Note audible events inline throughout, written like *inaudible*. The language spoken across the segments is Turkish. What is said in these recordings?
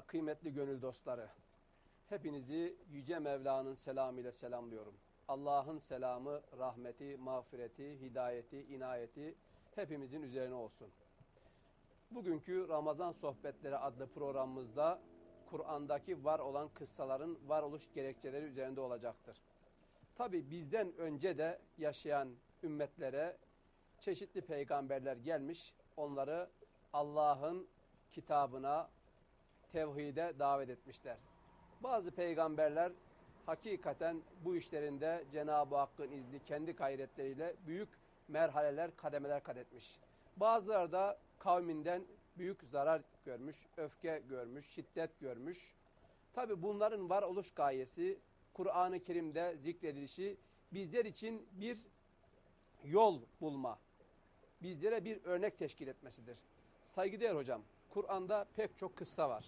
Kıymetli gönül dostları, hepinizi Yüce Mevla'nın selamıyla selamlıyorum. Allah'ın selamı, rahmeti, mağfireti, hidayeti, inayeti hepimizin üzerine olsun. Bugünkü Ramazan Sohbetleri adlı programımızda Kur'an'daki var olan kıssaların varoluş gerekçeleri üzerinde olacaktır. Tabi bizden önce de yaşayan ümmetlere çeşitli peygamberler gelmiş, onları Allah'ın kitabına, tevhide davet etmişler. Bazı peygamberler hakikaten bu işlerinde Cenab-ı Hakk'ın izni kendi gayretleriyle büyük merhaleler, kademeler kat etmiş. Bazıları da kavminden büyük zarar görmüş, öfke görmüş, şiddet görmüş. Tabi bunların varoluş gayesi Kur'an-ı Kerim'de zikredilişi bizler için bir yol bulma, bizlere bir örnek teşkil etmesidir. Saygıdeğer hocam, Kur'an'da pek çok kıssa var.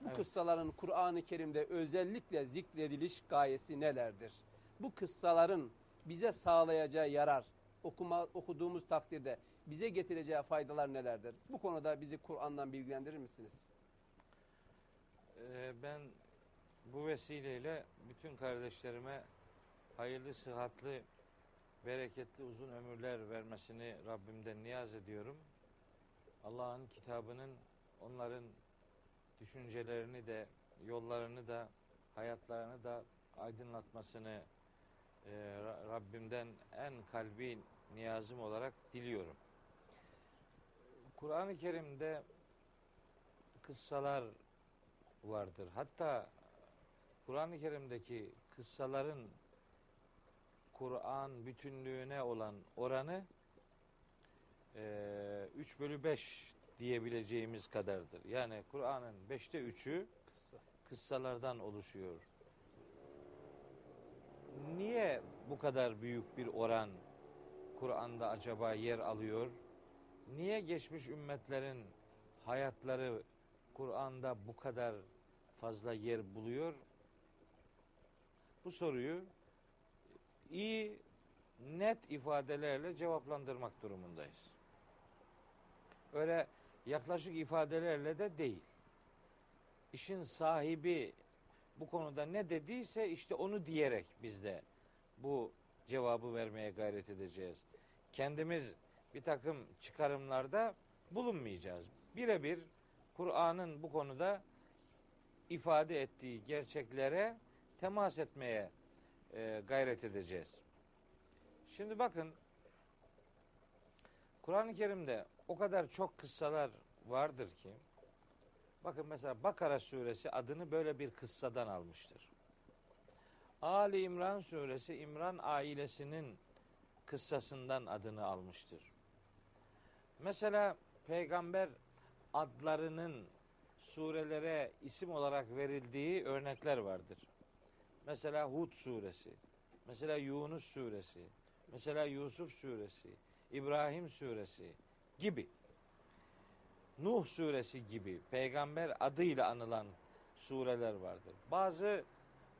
Bu Evet. kıssaların Kur'an-ı Kerim'de özellikle zikrediliş gayesi nelerdir? Bu kıssaların bize sağlayacağı yarar, okuma, okuduğumuz takdirde bize getireceği faydalar nelerdir? Bu konuda bizi Kur'an'dan bilgilendirir misiniz? Ee, ben bu vesileyle bütün kardeşlerime hayırlı, sıhhatli, bereketli uzun ömürler vermesini Rabbimden niyaz ediyorum. Allah'ın kitabının onların düşüncelerini de, yollarını da, hayatlarını da aydınlatmasını e, Ra- Rabbimden en kalbi niyazım olarak diliyorum. Kur'an-ı Kerim'de kıssalar vardır. Hatta Kur'an-ı Kerim'deki kıssaların Kur'an bütünlüğüne olan oranı eee 3 bölü 5 diyebileceğimiz kadardır. Yani Kur'an'ın 5'te 3'ü Kıssa. kıssalardan oluşuyor. Niye bu kadar büyük bir oran Kur'an'da acaba yer alıyor? Niye geçmiş ümmetlerin hayatları Kur'an'da bu kadar fazla yer buluyor? Bu soruyu iyi, net ifadelerle cevaplandırmak durumundayız. Öyle yaklaşık ifadelerle de değil. İşin sahibi bu konuda ne dediyse işte onu diyerek biz de bu cevabı vermeye gayret edeceğiz. Kendimiz bir takım çıkarımlarda bulunmayacağız. Birebir Kur'an'ın bu konuda ifade ettiği gerçeklere temas etmeye e, gayret edeceğiz. Şimdi bakın Kur'an-ı Kerim'de o kadar çok kıssalar vardır ki bakın mesela Bakara suresi adını böyle bir kıssadan almıştır. Ali İmran suresi İmran ailesinin kıssasından adını almıştır. Mesela peygamber adlarının surelere isim olarak verildiği örnekler vardır. Mesela Hud suresi, mesela Yunus suresi, mesela Yusuf suresi, İbrahim suresi gibi. Nuh suresi gibi peygamber adıyla anılan sureler vardır. Bazı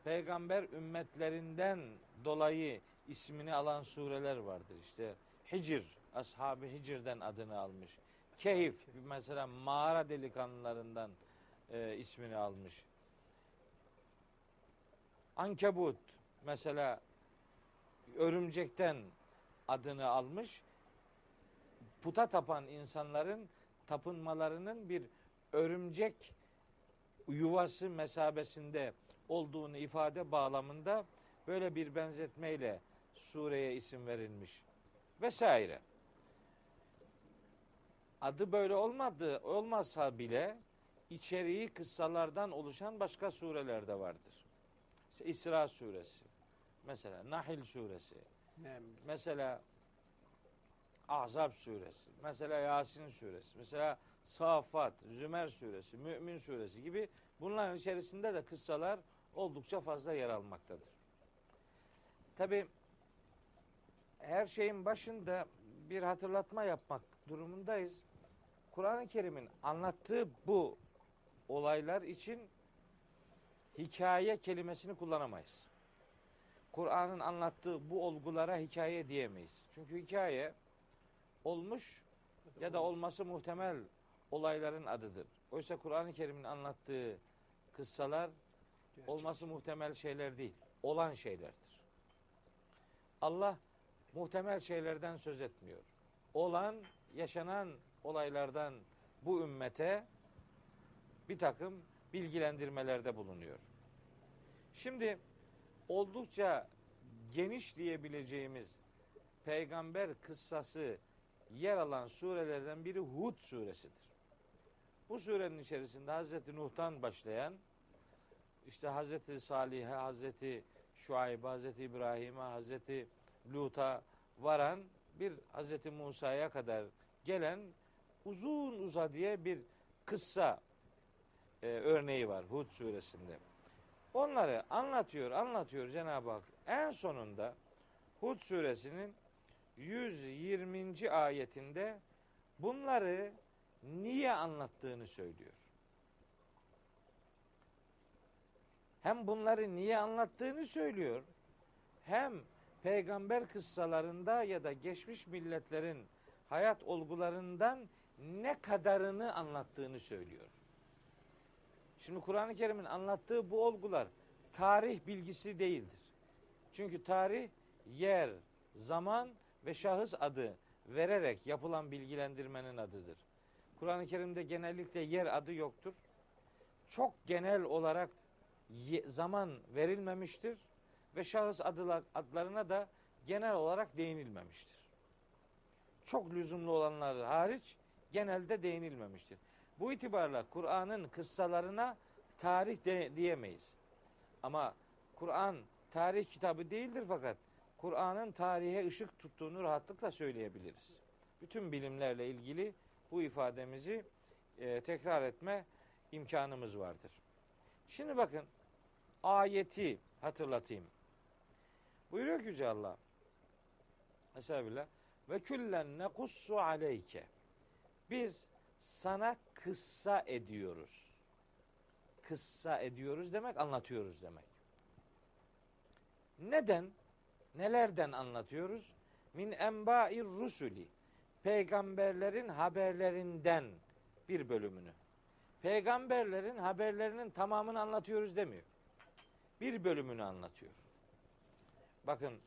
peygamber ümmetlerinden dolayı ismini alan sureler vardır. İşte Hicr, Ashab-ı Hicr'den adını almış. Keyif mesela mağara delikanlılarından e, ismini almış. Ankebut mesela örümcekten adını almış. Puta tapan insanların tapınmalarının bir örümcek yuvası mesabesinde olduğunu ifade bağlamında böyle bir benzetmeyle sureye isim verilmiş vesaire. Adı böyle olmadı, olmasa bile içeriği kıssalardan oluşan başka sureler de vardır. İşte İsra suresi, mesela Nahil suresi, Ne? mesela Ahzab suresi, mesela Yasin suresi, mesela Safat, Zümer suresi, Mümin suresi gibi bunların içerisinde de kıssalar oldukça fazla yer almaktadır. Tabi her şeyin başında bir hatırlatma yapmak durumundayız. Kur'an-ı Kerim'in anlattığı bu olaylar için hikaye kelimesini kullanamayız. Kur'an'ın anlattığı bu olgulara hikaye diyemeyiz. Çünkü hikaye olmuş ya da olması muhtemel olayların adıdır. Oysa Kur'an-ı Kerim'in anlattığı kıssalar olması muhtemel şeyler değil, olan şeylerdir. Allah muhtemel şeylerden söz etmiyor. Olan, yaşanan olaylardan bu ümmete bir takım bilgilendirmelerde bulunuyor. Şimdi oldukça geniş diyebileceğimiz peygamber kıssası yer alan surelerden biri Hud suresidir. Bu surenin içerisinde Hazreti Nuh'tan başlayan işte Hazreti Salih'e, Hazreti Şuayb'e, Hazreti İbrahim'e, Hazreti Lut'a varan bir Hazreti Musa'ya kadar gelen uzun uza diye bir kıssa e, örneği var Hud suresinde. Onları anlatıyor, anlatıyor Cenab-ı Hak. En sonunda Hud suresinin 120. ayetinde bunları niye anlattığını söylüyor. Hem bunları niye anlattığını söylüyor. Hem peygamber kıssalarında ya da geçmiş milletlerin hayat olgularından ne kadarını anlattığını söylüyor. Şimdi Kur'an-ı Kerim'in anlattığı bu olgular tarih bilgisi değildir. Çünkü tarih yer, zaman ve şahıs adı vererek yapılan bilgilendirmenin adıdır. Kur'an-ı Kerim'de genellikle yer adı yoktur. Çok genel olarak zaman verilmemiştir ve şahıs adılar, adlarına da genel olarak değinilmemiştir. Çok lüzumlu olanlar hariç genelde değinilmemiştir. Bu itibarla Kur'an'ın kıssalarına tarih de, diyemeyiz. Ama Kur'an tarih kitabı değildir fakat Kur'an'ın tarihe ışık tuttuğunu rahatlıkla söyleyebiliriz. Bütün bilimlerle ilgili bu ifademizi e, tekrar etme imkanımız vardır. Şimdi bakın ayeti hatırlatayım. Buyuruyor ki Yüce Allah. Estağfirullah. Ve küllen nekussu aleyke. Biz sana kıssa ediyoruz. Kıssa ediyoruz demek anlatıyoruz demek. Neden? Nelerden anlatıyoruz? Min enba'ir rusuli. Peygamberlerin haberlerinden bir bölümünü. Peygamberlerin haberlerinin tamamını anlatıyoruz demiyor. Bir bölümünü anlatıyor. Bakın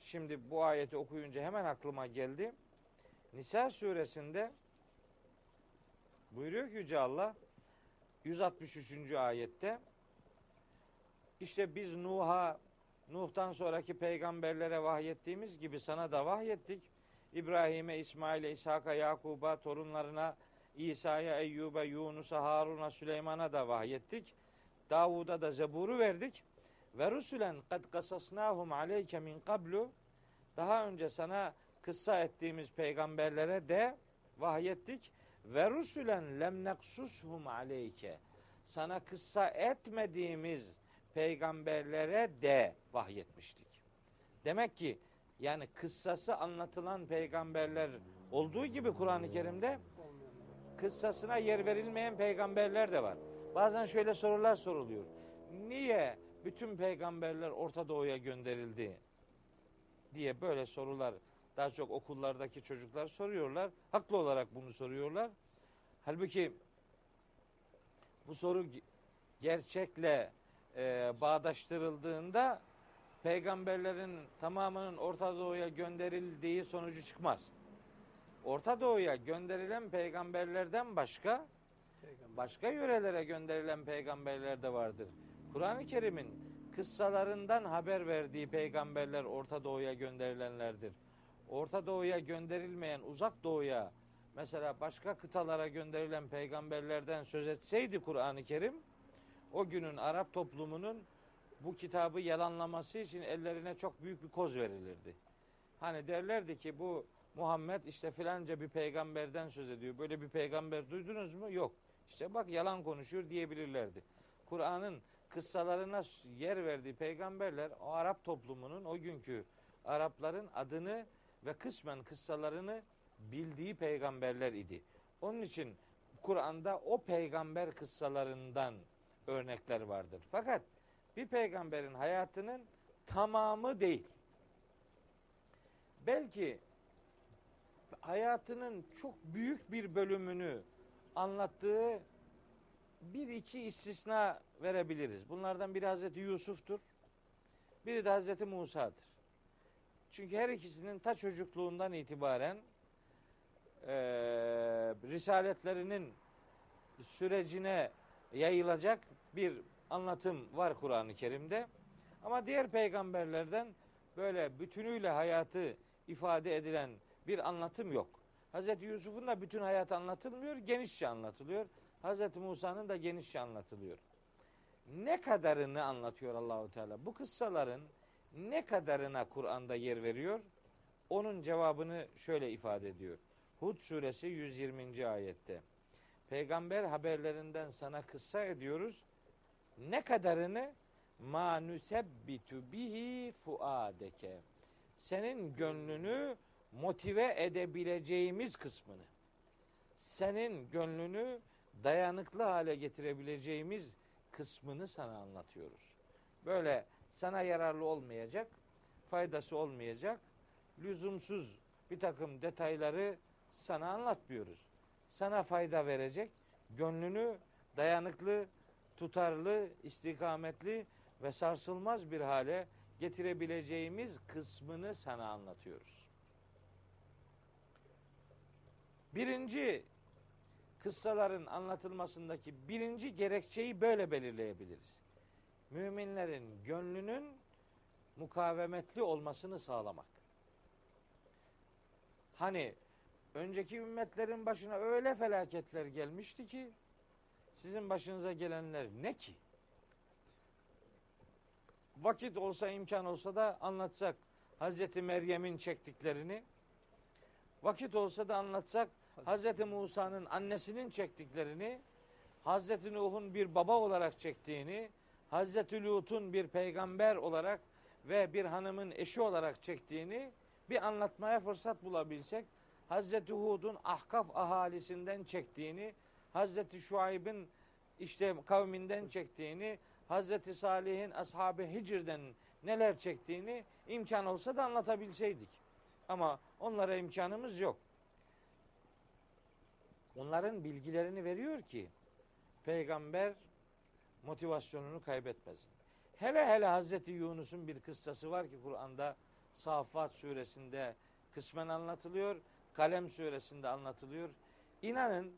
şimdi bu ayeti okuyunca hemen aklıma geldi. Nisa suresinde buyuruyor ki Yüce Allah 163. ayette işte biz Nuh'a Nuh'tan sonraki peygamberlere vahyettiğimiz gibi sana da vahyettik. İbrahim'e, İsmail'e, İshak'a, Yakub'a, torunlarına, İsa'ya, Eyyub'e, Yunus'a, Harun'a, Süleyman'a da vahyettik. Davud'a da Zebur'u verdik. Ve rusulen kad kasasnahum aleyke min kablu daha önce sana kıssa ettiğimiz peygamberlere de vahyettik. Ve rusulen lem neksushum aleyke sana kıssa etmediğimiz peygamberlere de vahyetmiştik. Demek ki yani kıssası anlatılan peygamberler olduğu gibi Kur'an-ı Kerim'de kıssasına yer verilmeyen peygamberler de var. Bazen şöyle sorular soruluyor. Niye bütün peygamberler Orta Doğu'ya gönderildi diye böyle sorular daha çok okullardaki çocuklar soruyorlar. Haklı olarak bunu soruyorlar. Halbuki bu soru gerçekle e, bağdaştırıldığında peygamberlerin tamamının Orta Doğu'ya gönderildiği sonucu çıkmaz. Orta Doğu'ya gönderilen peygamberlerden başka başka yörelere gönderilen peygamberler de vardır. Kur'an-ı Kerim'in kıssalarından haber verdiği peygamberler Orta Doğu'ya gönderilenlerdir. Orta Doğu'ya gönderilmeyen Uzak Doğu'ya mesela başka kıtalara gönderilen peygamberlerden söz etseydi Kur'an-ı Kerim o günün Arap toplumunun bu kitabı yalanlaması için ellerine çok büyük bir koz verilirdi. Hani derlerdi ki bu Muhammed işte filanca bir peygamberden söz ediyor. Böyle bir peygamber duydunuz mu? Yok. İşte bak yalan konuşuyor diyebilirlerdi. Kur'an'ın kıssalarına yer verdiği peygamberler o Arap toplumunun o günkü Arapların adını ve kısmen kıssalarını bildiği peygamberler idi. Onun için Kur'an'da o peygamber kıssalarından örnekler vardır. Fakat bir peygamberin hayatının tamamı değil. Belki hayatının çok büyük bir bölümünü anlattığı bir iki istisna verebiliriz. Bunlardan biri Hazreti Yusuf'tur. Biri de Hazreti Musa'dır. Çünkü her ikisinin ta çocukluğundan itibaren e, risaletlerinin sürecine yayılacak bir anlatım var Kur'an-ı Kerim'de. Ama diğer peygamberlerden böyle bütünüyle hayatı ifade edilen bir anlatım yok. Hazreti Yusuf'un da bütün hayatı anlatılmıyor, genişçe anlatılıyor. Hazreti Musa'nın da genişçe anlatılıyor. Ne kadarını anlatıyor Allahu Teala? Bu kıssaların ne kadarına Kur'an'da yer veriyor? Onun cevabını şöyle ifade ediyor. Hud suresi 120. ayette. Peygamber haberlerinden sana kıssa ediyoruz. Ne kadarını ma nusebbitu bihi fuadeke. Senin gönlünü motive edebileceğimiz kısmını. Senin gönlünü dayanıklı hale getirebileceğimiz kısmını sana anlatıyoruz. Böyle sana yararlı olmayacak, faydası olmayacak, lüzumsuz bir takım detayları sana anlatmıyoruz. Sana fayda verecek, gönlünü dayanıklı, tutarlı, istikametli ve sarsılmaz bir hale getirebileceğimiz kısmını sana anlatıyoruz. Birinci kıssaların anlatılmasındaki birinci gerekçeyi böyle belirleyebiliriz. Müminlerin gönlünün mukavemetli olmasını sağlamak. Hani önceki ümmetlerin başına öyle felaketler gelmişti ki sizin başınıza gelenler ne ki? Vakit olsa imkan olsa da anlatsak Hazreti Meryem'in çektiklerini vakit olsa da anlatsak Hazreti Musa'nın annesinin çektiklerini Hazreti Nuh'un bir baba olarak çektiğini Hazreti Lut'un bir peygamber olarak ve bir hanımın eşi olarak çektiğini bir anlatmaya fırsat bulabilsek Hazreti Hud'un Ahkaf ahalisinden çektiğini Hazreti Şuayb'in işte kavminden çektiğini Hazreti Salih'in ashabı Hicr'den neler çektiğini imkan olsa da anlatabilseydik. Ama onlara imkanımız yok. Onların bilgilerini veriyor ki peygamber motivasyonunu kaybetmesin. Hele hele Hazreti Yunus'un bir kıssası var ki Kur'an'da Safat suresinde kısmen anlatılıyor. Kalem suresinde anlatılıyor. İnanın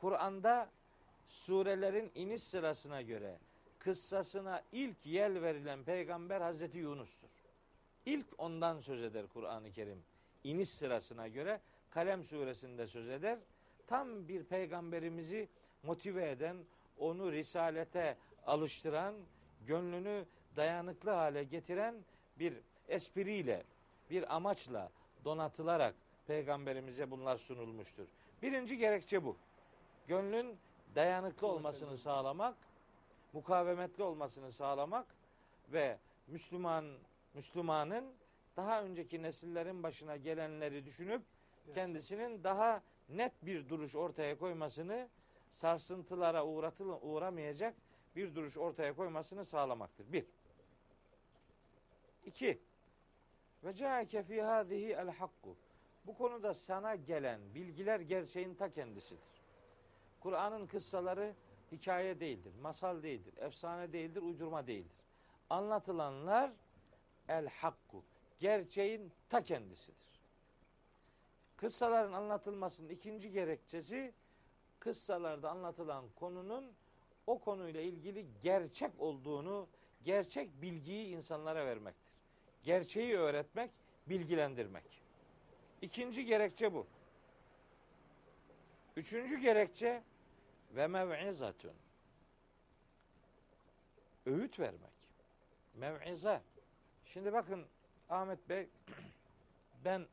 Kur'an'da surelerin iniş sırasına göre kıssasına ilk yel verilen peygamber Hazreti Yunus'tur. İlk ondan söz eder Kur'an-ı Kerim. İniş sırasına göre Kalem suresinde söz eder. Tam bir peygamberimizi motive eden, onu risalete alıştıran, gönlünü dayanıklı hale getiren bir espriyle, bir amaçla donatılarak peygamberimize bunlar sunulmuştur. Birinci gerekçe bu. Gönlün dayanıklı olmasını sağlamak, mukavemetli olmasını sağlamak ve Müslüman Müslümanın daha önceki nesillerin başına gelenleri düşünüp kendisinin daha net bir duruş ortaya koymasını sarsıntılara uğratılı, uğramayacak bir duruş ortaya koymasını sağlamaktır. Bir. İki. Ve caeke fi hadihi el hakku. Bu konuda sana gelen bilgiler gerçeğin ta kendisidir. Kur'an'ın kıssaları hikaye değildir, masal değildir, efsane değildir, uydurma değildir. Anlatılanlar el hakku. Gerçeğin ta kendisidir. Kıssaların anlatılmasının ikinci gerekçesi kıssalarda anlatılan konunun o konuyla ilgili gerçek olduğunu, gerçek bilgiyi insanlara vermektir. Gerçeği öğretmek, bilgilendirmek. İkinci gerekçe bu. Üçüncü gerekçe ve mev'izatun. Öğüt vermek. Mev'iza. Şimdi bakın Ahmet Bey *clears throat* ben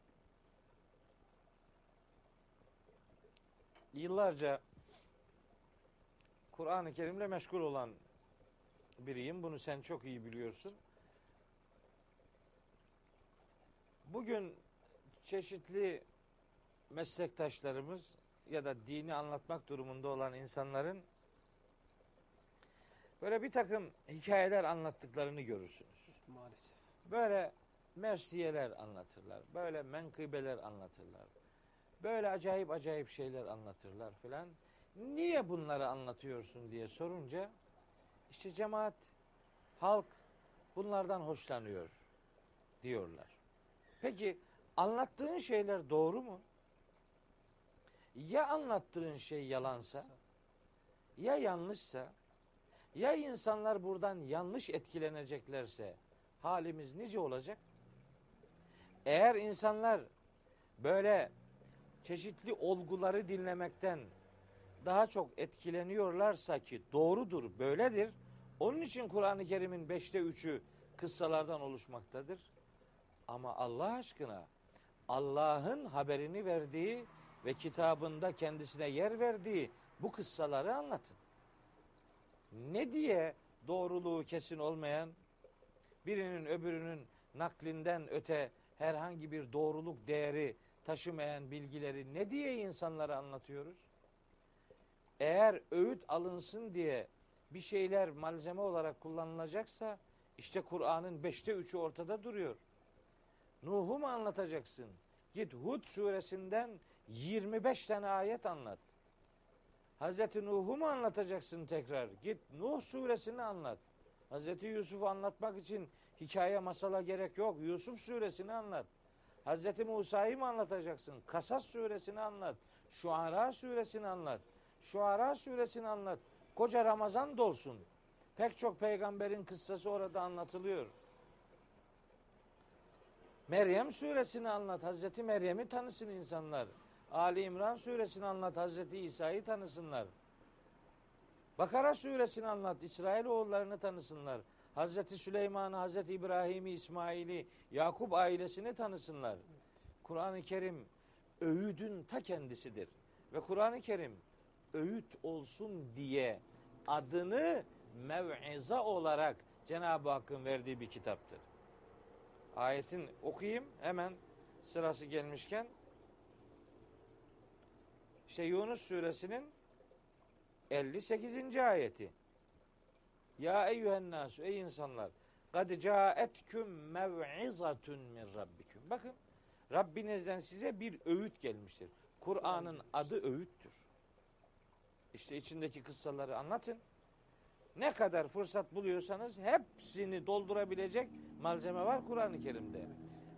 yıllarca Kur'an-ı Kerim'le meşgul olan biriyim. Bunu sen çok iyi biliyorsun. Bugün çeşitli meslektaşlarımız ya da dini anlatmak durumunda olan insanların böyle bir takım hikayeler anlattıklarını görürsünüz. Maalesef. Böyle mersiyeler anlatırlar. Böyle menkıbeler anlatırlar. Böyle acayip acayip şeyler anlatırlar filan. niye bunları anlatıyorsun diye sorunca işte cemaat, halk bunlardan hoşlanıyor diyorlar. Peki anlattığın şeyler doğru mu? Ya anlattığın şey yalansa, ya yanlışsa, ya insanlar buradan yanlış etkileneceklerse halimiz nice olacak? Eğer insanlar böyle çeşitli olguları dinlemekten daha çok etkileniyorlarsa ki doğrudur, böyledir. Onun için Kur'an-ı Kerim'in beşte üçü kıssalardan oluşmaktadır. Ama Allah aşkına Allah'ın haberini verdiği ve kitabında kendisine yer verdiği bu kıssaları anlatın. Ne diye doğruluğu kesin olmayan birinin öbürünün naklinden öte herhangi bir doğruluk değeri taşımayan bilgileri ne diye insanlara anlatıyoruz? Eğer öğüt alınsın diye bir şeyler malzeme olarak kullanılacaksa işte Kur'an'ın beşte üçü ortada duruyor. Nuh'u mu anlatacaksın? Git Hud suresinden 25 tane ayet anlat. Hazreti Nuh'u mu anlatacaksın tekrar? Git Nuh suresini anlat. Hazreti Yusuf'u anlatmak için hikaye masala gerek yok. Yusuf suresini anlat. Hazreti Musa'yı mı anlatacaksın? Kasas suresini anlat. Şuara suresini anlat. Şuara suresini anlat. Koca Ramazan dolsun. Pek çok peygamberin kıssası orada anlatılıyor. Meryem suresini anlat. Hazreti Meryem'i tanısın insanlar. Ali İmran suresini anlat. Hazreti İsa'yı tanısınlar. Bakara suresini anlat. İsrail oğullarını tanısınlar. Hazreti Süleyman'ı, Hazreti İbrahim'i, İsmail'i, Yakup ailesini tanısınlar. Kur'an-ı Kerim öğüdün ta kendisidir. Ve Kur'an-ı Kerim öğüt olsun diye adını mev'iza olarak Cenab-ı Hakk'ın verdiği bir kitaptır. Ayetin okuyayım hemen sırası gelmişken. İşte Yunus suresinin 58. ayeti. Ya eyyühen nasu ey insanlar kad caetküm mev'izatun min rabbikum. Bakın Rabbinizden size bir öğüt gelmiştir. Kur'an'ın adı öğüttür. İşte içindeki kıssaları anlatın. Ne kadar fırsat buluyorsanız hepsini doldurabilecek malzeme var Kur'an-ı Kerim'de.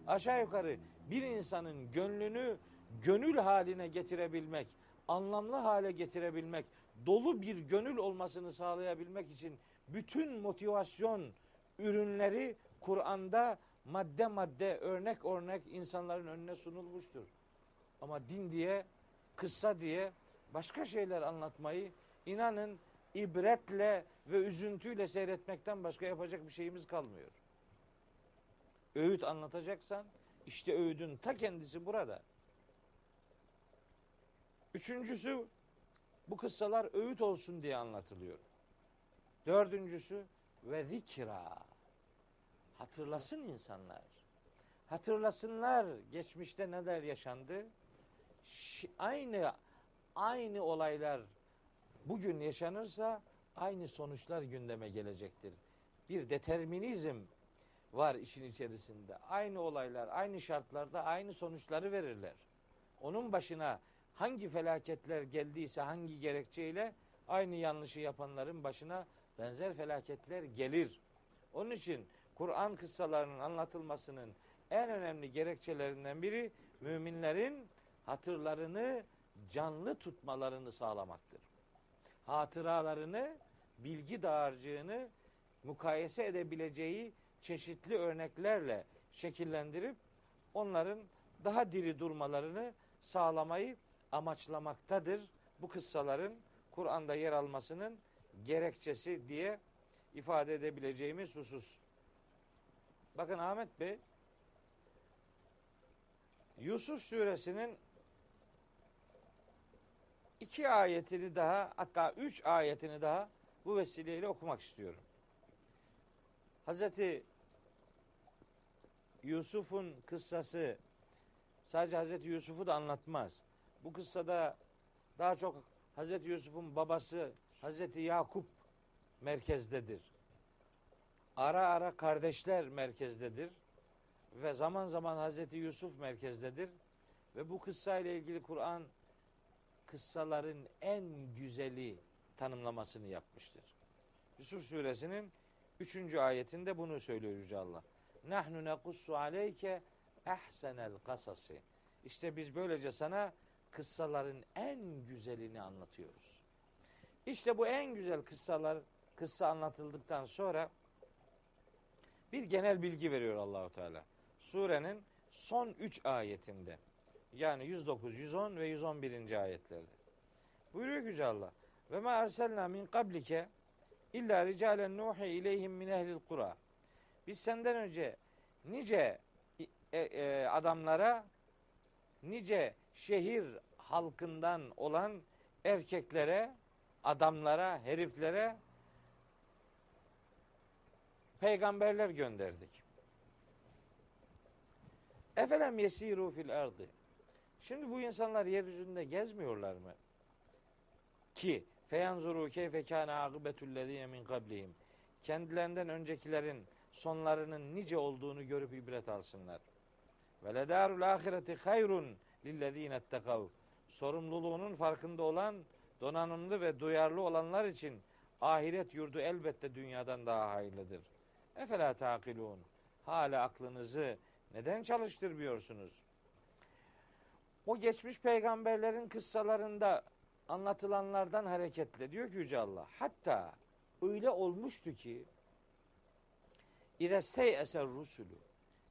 Aşağı yukarı bir insanın gönlünü gönül haline getirebilmek, anlamlı hale getirebilmek, dolu bir gönül olmasını sağlayabilmek için bütün motivasyon ürünleri Kur'an'da madde madde, örnek örnek insanların önüne sunulmuştur. Ama din diye, kıssa diye başka şeyler anlatmayı inanın ibretle ve üzüntüyle seyretmekten başka yapacak bir şeyimiz kalmıyor. Öğüt anlatacaksan işte öğüdün ta kendisi burada. Üçüncüsü bu kıssalar öğüt olsun diye anlatılıyor. Dördüncüsü ve zikra. Hatırlasın insanlar. Hatırlasınlar geçmişte neler yaşandı. Aynı aynı olaylar bugün yaşanırsa aynı sonuçlar gündeme gelecektir. Bir determinizm var işin içerisinde. Aynı olaylar, aynı şartlarda aynı sonuçları verirler. Onun başına hangi felaketler geldiyse hangi gerekçeyle aynı yanlışı yapanların başına benzer felaketler gelir. Onun için Kur'an kıssalarının anlatılmasının en önemli gerekçelerinden biri müminlerin hatırlarını canlı tutmalarını sağlamaktır. Hatıralarını, bilgi dağarcığını mukayese edebileceği çeşitli örneklerle şekillendirip onların daha diri durmalarını sağlamayı amaçlamaktadır. Bu kıssaların Kur'an'da yer almasının gerekçesi diye ifade edebileceğimiz husus. Bakın Ahmet Bey Yusuf suresinin iki ayetini daha hatta üç ayetini daha bu vesileyle okumak istiyorum. Hazreti Yusuf'un kıssası sadece Hazreti Yusuf'u da anlatmaz. Bu kıssada daha çok Hazreti Yusuf'un babası Hazreti Yakup merkezdedir. Ara ara kardeşler merkezdedir. Ve zaman zaman Hazreti Yusuf merkezdedir. Ve bu kıssa ile ilgili Kur'an kıssaların en güzeli tanımlamasını yapmıştır. Yusuf suresinin 3. ayetinde bunu söylüyor Yüce Allah. Nahnu nekussu aleyke ehsenel kasası. İşte biz böylece sana kıssaların en güzelini anlatıyoruz. İşte bu en güzel kıssalar kıssa anlatıldıktan sonra bir genel bilgi veriyor Allahu Teala. Surenin son 3 ayetinde. Yani 109, 110 ve 111. ayetlerde. Buyuruyor ki Yüce Allah. Ve ma erselna min kablike illa ricalen nuhi ileyhim min ehlil kura. Biz senden önce nice e, e, adamlara nice şehir halkından olan erkeklere, adamlara, heriflere peygamberler gönderdik. Efelem yesiru fil ardı. Şimdi bu insanlar yeryüzünde gezmiyorlar mı? Ki feyanzuru keyfe kâne akıbetullezîne min kablihim. Kendilerinden öncekilerin sonlarının nice olduğunu görüp ibret alsınlar. Ve ledarul ahireti hayrun lillezîne ettekav. Sorumluluğunun farkında olan, donanımlı ve duyarlı olanlar için ahiret yurdu elbette dünyadan daha hayırlıdır. Efela takilun. Hala aklınızı neden çalıştırmıyorsunuz? O geçmiş peygamberlerin kıssalarında anlatılanlardan hareketle diyor ki Yüce Allah. Hatta öyle olmuştu ki İrestey eser rusulü.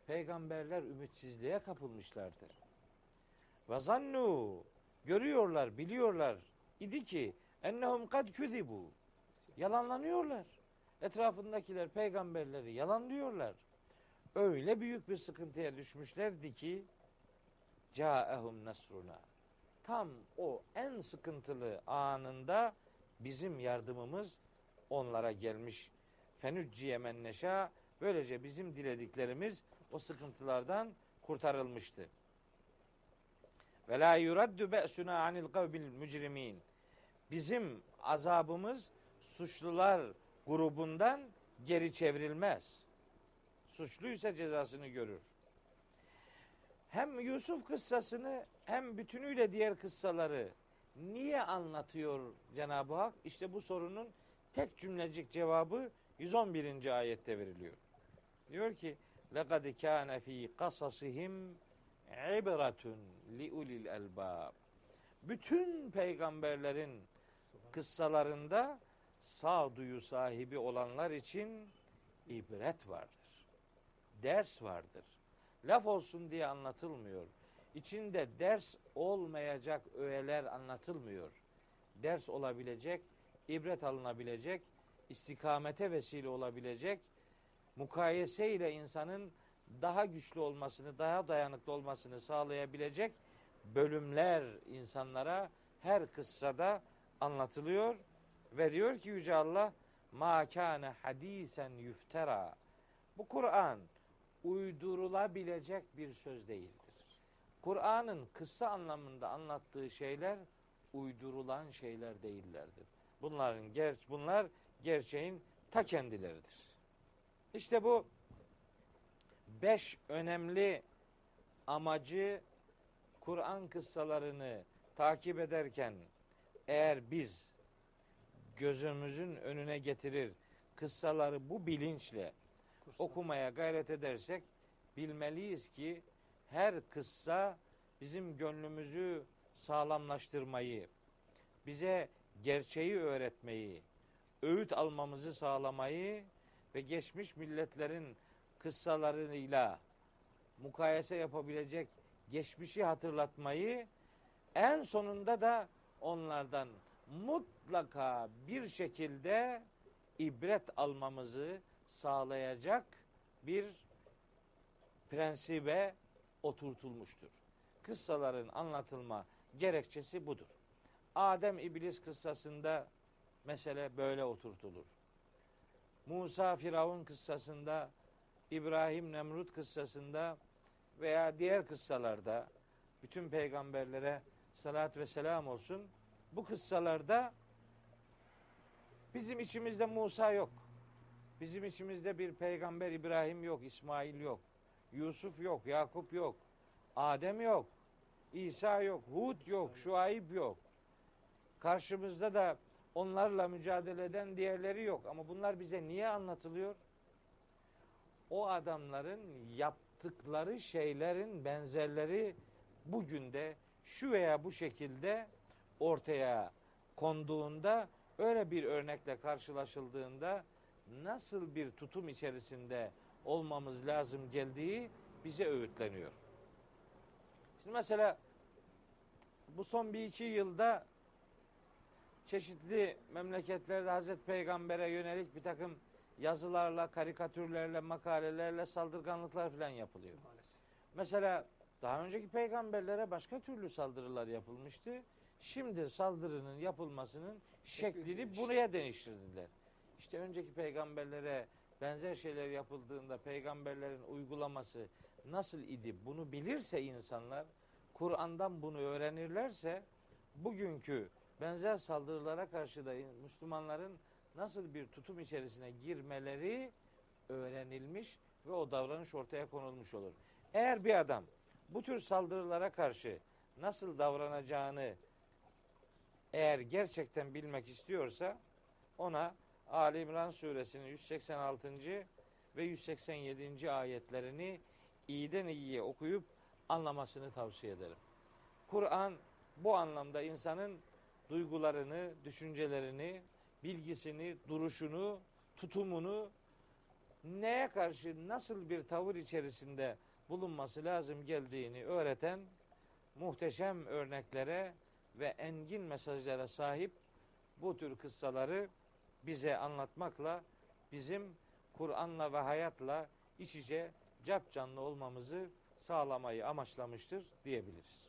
Peygamberler ümitsizliğe kapılmışlardı. Ve zannu görüyorlar, biliyorlar idi ki ennehum kad küzibu. Yalanlanıyorlar. Etrafındakiler peygamberleri yalanlıyorlar. Öyle büyük bir sıkıntıya düşmüşlerdi ki caehum nasruna. Tam o en sıkıntılı anında bizim yardımımız onlara gelmiş. Fenücciye men neşa böylece bizim dilediklerimiz o sıkıntılardan kurtarılmıştı. Ve la yuraddu be'suna anil kavbil mücrimin. Bizim azabımız suçlular grubundan geri çevrilmez. Suçluysa cezasını görür. Hem Yusuf kıssasını hem bütünüyle diğer kıssaları niye anlatıyor Cenab-ı Hak? İşte bu sorunun tek cümlecik cevabı 111. ayette veriliyor. Diyor ki: "Lekad kana fi kasasihim ibretun li ulil elbab. Bütün peygamberlerin kıssalarında sağduyu sahibi olanlar için ibret vardır. Ders vardır. Laf olsun diye anlatılmıyor. İçinde ders olmayacak öğeler anlatılmıyor. Ders olabilecek, ibret alınabilecek, istikamete vesile olabilecek, mukayese ile insanın daha güçlü olmasını, daha dayanıklı olmasını sağlayabilecek bölümler insanlara her kıssada anlatılıyor ve diyor ki Yüce Allah ma hadisen yüftera bu Kur'an uydurulabilecek bir söz değildir. Kur'an'ın kıssa anlamında anlattığı şeyler uydurulan şeyler değillerdir. Bunların ger bunlar gerçeğin ta kendileridir. İşte bu beş önemli amacı Kur'an kıssalarını takip ederken eğer biz gözümüzün önüne getirir kıssaları bu bilinçle okumaya gayret edersek bilmeliyiz ki her kıssa bizim gönlümüzü sağlamlaştırmayı, bize gerçeği öğretmeyi, öğüt almamızı sağlamayı ve geçmiş milletlerin kıssalarıyla mukayese yapabilecek geçmişi hatırlatmayı en sonunda da onlardan mutlaka bir şekilde ibret almamızı sağlayacak bir prensibe oturtulmuştur. Kıssaların anlatılma gerekçesi budur. Adem İblis kıssasında mesele böyle oturtulur. Musa Firavun kıssasında, İbrahim Nemrut kıssasında veya diğer kıssalarda bütün peygamberlere salat ve selam olsun. Bu kıssalarda bizim içimizde Musa yok. Bizim içimizde bir peygamber İbrahim yok, İsmail yok. Yusuf yok, Yakup yok. Adem yok. İsa yok, Hud yok, Şuayb yok. Karşımızda da onlarla mücadele eden diğerleri yok. Ama bunlar bize niye anlatılıyor? O adamların yaptıkları şeylerin benzerleri bugün de şu veya bu şekilde ortaya konduğunda öyle bir örnekle karşılaşıldığında nasıl bir tutum içerisinde olmamız lazım geldiği bize öğütleniyor. Şimdi mesela bu son bir iki yılda çeşitli memleketlerde Hazreti Peygamber'e yönelik bir takım yazılarla, karikatürlerle, makalelerle saldırganlıklar falan yapılıyor. Maalesef. Mesela daha önceki peygamberlere başka türlü saldırılar yapılmıştı. Şimdi saldırının yapılmasının şeklini buraya değiştirdiler. İşte önceki peygamberlere benzer şeyler yapıldığında peygamberlerin uygulaması nasıl idi bunu bilirse insanlar Kur'an'dan bunu öğrenirlerse bugünkü benzer saldırılara karşı da Müslümanların nasıl bir tutum içerisine girmeleri öğrenilmiş ve o davranış ortaya konulmuş olur. Eğer bir adam bu tür saldırılara karşı nasıl davranacağını eğer gerçekten bilmek istiyorsa ona Ali İmran suresinin 186. ve 187. ayetlerini iyiden iyiye okuyup anlamasını tavsiye ederim. Kur'an bu anlamda insanın duygularını, düşüncelerini, bilgisini, duruşunu, tutumunu neye karşı nasıl bir tavır içerisinde bulunması lazım geldiğini öğreten muhteşem örneklere ve engin mesajlara sahip bu tür kıssaları bize anlatmakla bizim Kur'an'la ve hayatla iç içe cap canlı olmamızı sağlamayı amaçlamıştır diyebiliriz.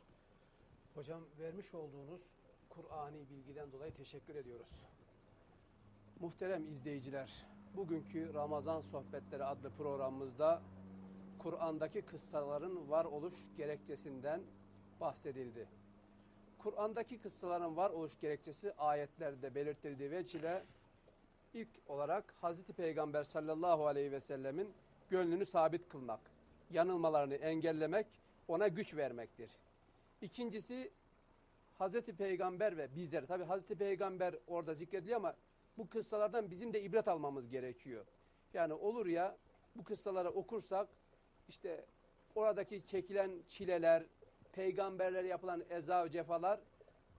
Hocam vermiş olduğunuz Kur'ani bilgiden dolayı teşekkür ediyoruz. Muhterem izleyiciler, bugünkü Ramazan Sohbetleri adlı programımızda Kur'an'daki kıssaların varoluş gerekçesinden bahsedildi. Kur'an'daki kıssaların varoluş gerekçesi ayetlerde belirtildiği veçile ilk olarak Hazreti Peygamber sallallahu aleyhi ve sellemin gönlünü sabit kılmak, yanılmalarını engellemek, ona güç vermektir. İkincisi Hazreti Peygamber ve bizler. Tabi Hazreti Peygamber orada zikrediliyor ama bu kıssalardan bizim de ibret almamız gerekiyor. Yani olur ya bu kıssaları okursak işte oradaki çekilen çileler, peygamberlere yapılan eza ve cefalar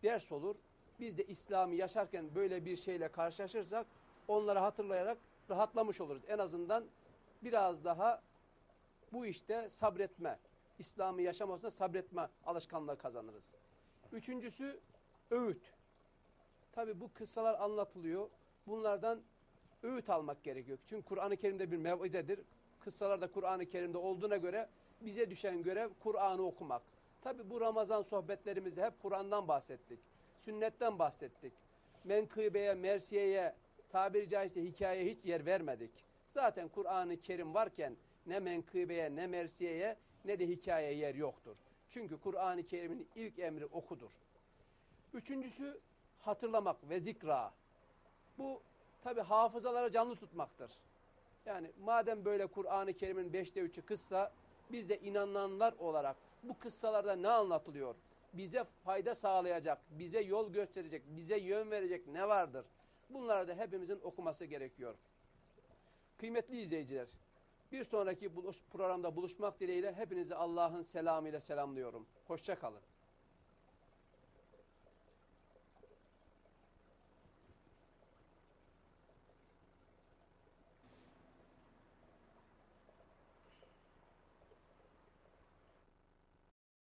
ders olur. Biz de İslam'ı yaşarken böyle bir şeyle karşılaşırsak onları hatırlayarak rahatlamış oluruz. En azından biraz daha bu işte sabretme, İslam'ı yaşamasında sabretme alışkanlığı kazanırız. Üçüncüsü öğüt. Tabi bu kıssalar anlatılıyor. Bunlardan öğüt almak gerekiyor. Çünkü Kur'an-ı Kerim'de bir mevizedir. Kıssalar da Kur'an-ı Kerim'de olduğuna göre bize düşen görev Kur'an'ı okumak. Tabi bu Ramazan sohbetlerimizde hep Kur'an'dan bahsettik. Sünnetten bahsettik. Menkıbeye, mersiyeye, tabiri caizse hikayeye hiç yer vermedik. Zaten Kur'an-ı Kerim varken ne menkıbeye, ne mersiyeye, ne de hikayeye yer yoktur. Çünkü Kur'an-ı Kerim'in ilk emri okudur. Üçüncüsü hatırlamak ve zikra. Bu tabi hafızaları canlı tutmaktır. Yani madem böyle Kur'an-ı Kerim'in beşte üçü kıssa, biz de inananlar olarak bu kıssalarda ne anlatılıyor? Bize fayda sağlayacak, bize yol gösterecek, bize yön verecek ne vardır? Bunları da hepimizin okuması gerekiyor. Kıymetli izleyiciler, bir sonraki buluş, programda buluşmak dileğiyle hepinizi Allah'ın selamıyla selamlıyorum. Hoşça kalın.